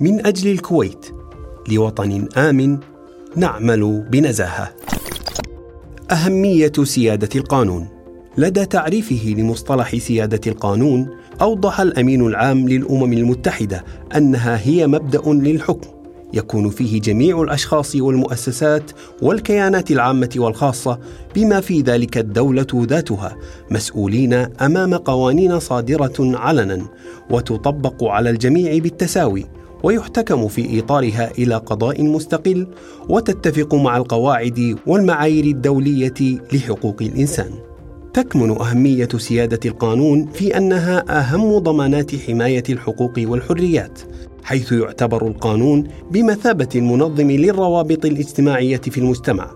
من أجل الكويت لوطن آمن نعمل بنزاهة. أهمية سيادة القانون. لدى تعريفه لمصطلح سيادة القانون أوضح الأمين العام للأمم المتحدة أنها هي مبدأ للحكم. يكون فيه جميع الأشخاص والمؤسسات والكيانات العامة والخاصة بما في ذلك الدولة ذاتها مسؤولين أمام قوانين صادرة علنا وتطبق على الجميع بالتساوي. ويحتكم في اطارها إلى قضاء مستقل وتتفق مع القواعد والمعايير الدولية لحقوق الإنسان. تكمن أهمية سيادة القانون في أنها أهم ضمانات حماية الحقوق والحريات حيث يعتبر القانون بمثابة المنظم للروابط الاجتماعية في المجتمع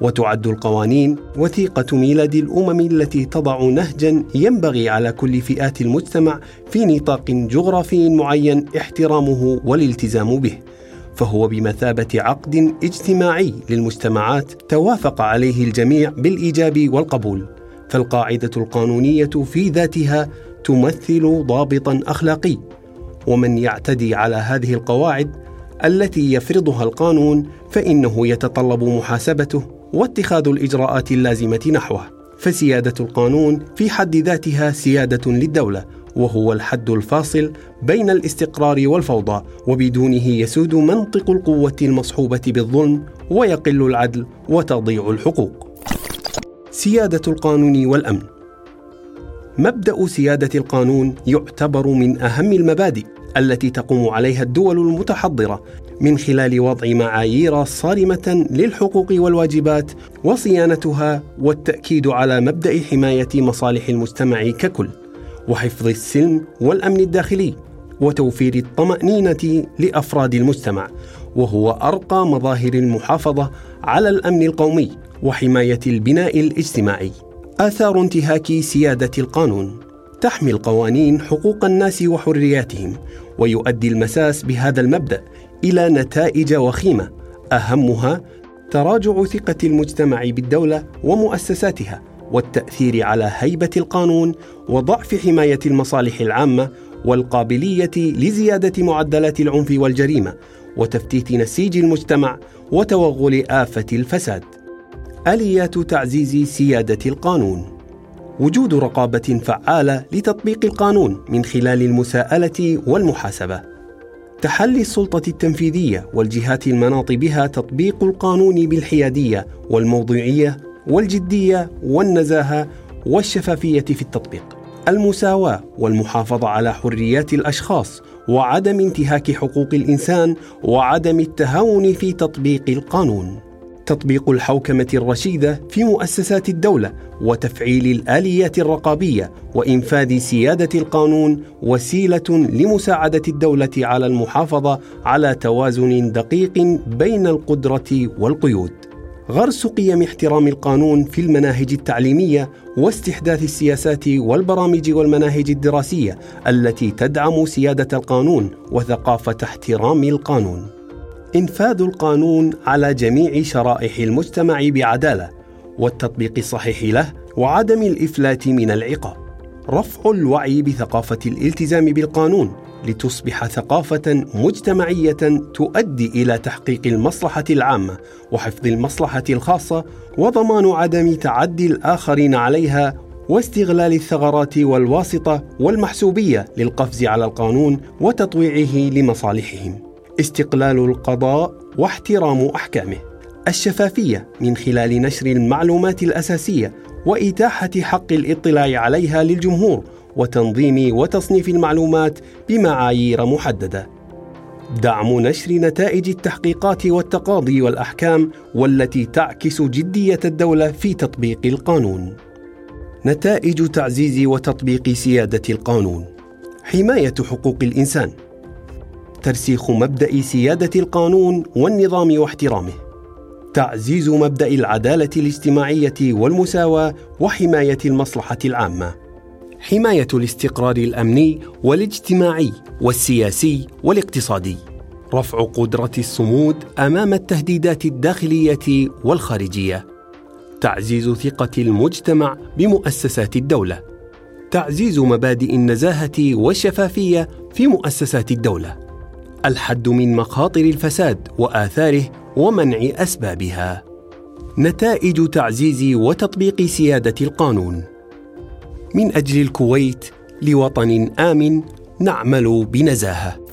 وتعد القوانين وثيقة ميلاد الأمم التي تضع نهجا ينبغي على كل فئات المجتمع في نطاق جغرافي معين احترامه والالتزام به فهو بمثابة عقد اجتماعي للمجتمعات توافق عليه الجميع بالإيجاب والقبول فالقاعدة القانونية في ذاتها تمثل ضابطا أخلاقي ومن يعتدي على هذه القواعد التي يفرضها القانون فإنه يتطلب محاسبته واتخاذ الإجراءات اللازمة نحوه فسيادة القانون في حد ذاتها سيادة للدولة وهو الحد الفاصل بين الاستقرار والفوضى وبدونه يسود منطق القوة المصحوبة بالظلم ويقل العدل وتضيع الحقوق. سيادة القانون والأمن. مبدأ سيادة القانون يعتبر من أهم المبادئ التي تقوم عليها الدول المتحضرة من خلال وضع معايير صارمة للحقوق والواجبات وصيانتها والتأكيد على مبدأ حماية مصالح المجتمع ككل وحفظ السلم والأمن الداخلي وتوفير الطمأنينة لأفراد المجتمع وهو أرقى مظاهر المحافظة على الأمن القومي وحماية البناء الاجتماعي. آثار انتهاك سيادة القانون تحمي القوانين حقوق الناس وحرياتهم ويؤدي المساس بهذا المبدأ إلى نتائج وخيمة أهمها تراجع ثقة المجتمع بالدولة ومؤسساتها والتأثير على هيبة القانون وضعف حماية المصالح العامة والقابلية لزيادة معدلات العنف والجريمة وتفتيت نسيج المجتمع وتوغل آفة الفساد. آليات تعزيز سيادة القانون. وجود رقابة فعالة لتطبيق القانون من خلال المساءلة والمحاسبة. تحلي السلطة التنفيذية والجهات المناط بها تطبيق القانون بالحيادية والموضوعية والجدية والنزاهة والشفافية في التطبيق. المساواة والمحافظة على حريات الأشخاص وعدم انتهاك حقوق الإنسان وعدم التهاون في تطبيق القانون. تطبيق الحوكمة الرشيدة في مؤسسات الدولة وتفعيل الآليات الرقابية وإنفاذ سيادة القانون وسيلة لمساعدة الدولة على المحافظة على توازن دقيق بين القدرة والقيود. غرس قيم احترام القانون في المناهج التعليمية واستحداث السياسات والبرامج والمناهج الدراسية التي تدعم سيادة القانون وثقافة احترام القانون. إنفاذ القانون على جميع شرائح المجتمع بعدالة والتطبيق الصحيح له وعدم الإفلات من العقاب. رفع الوعي بثقافة الالتزام بالقانون لتصبح ثقافة مجتمعية تؤدي إلى تحقيق المصلحة العامة وحفظ المصلحة الخاصة وضمان عدم تعدي الآخرين عليها واستغلال الثغرات والواسطة والمحسوبية للقفز على القانون وتطويعه لمصالحهم. استقلال القضاء واحترام أحكامه. الشفافية من خلال نشر المعلومات الأساسية وإتاحة حق الاطلاع عليها للجمهور وتنظيم وتصنيف المعلومات بمعايير محددة. دعم نشر نتائج التحقيقات والتقاضي والأحكام والتي تعكس جدية الدولة في تطبيق القانون. نتائج تعزيز وتطبيق سيادة القانون. حماية حقوق الإنسان. ترسيخ مبدأ سيادة القانون والنظام واحترامه. تعزيز مبدأ العدالة الاجتماعية والمساواة وحماية المصلحة العامة. حماية الاستقرار الأمني والاجتماعي والسياسي والاقتصادي. رفع قدرة الصمود أمام التهديدات الداخلية والخارجية. تعزيز ثقة المجتمع بمؤسسات الدولة. تعزيز مبادئ النزاهة والشفافية في مؤسسات الدولة. الحد من مخاطر الفساد وآثاره ومنع أسبابها. نتائج تعزيز وتطبيق سيادة القانون. من أجل الكويت لوطن آمن نعمل بنزاهة.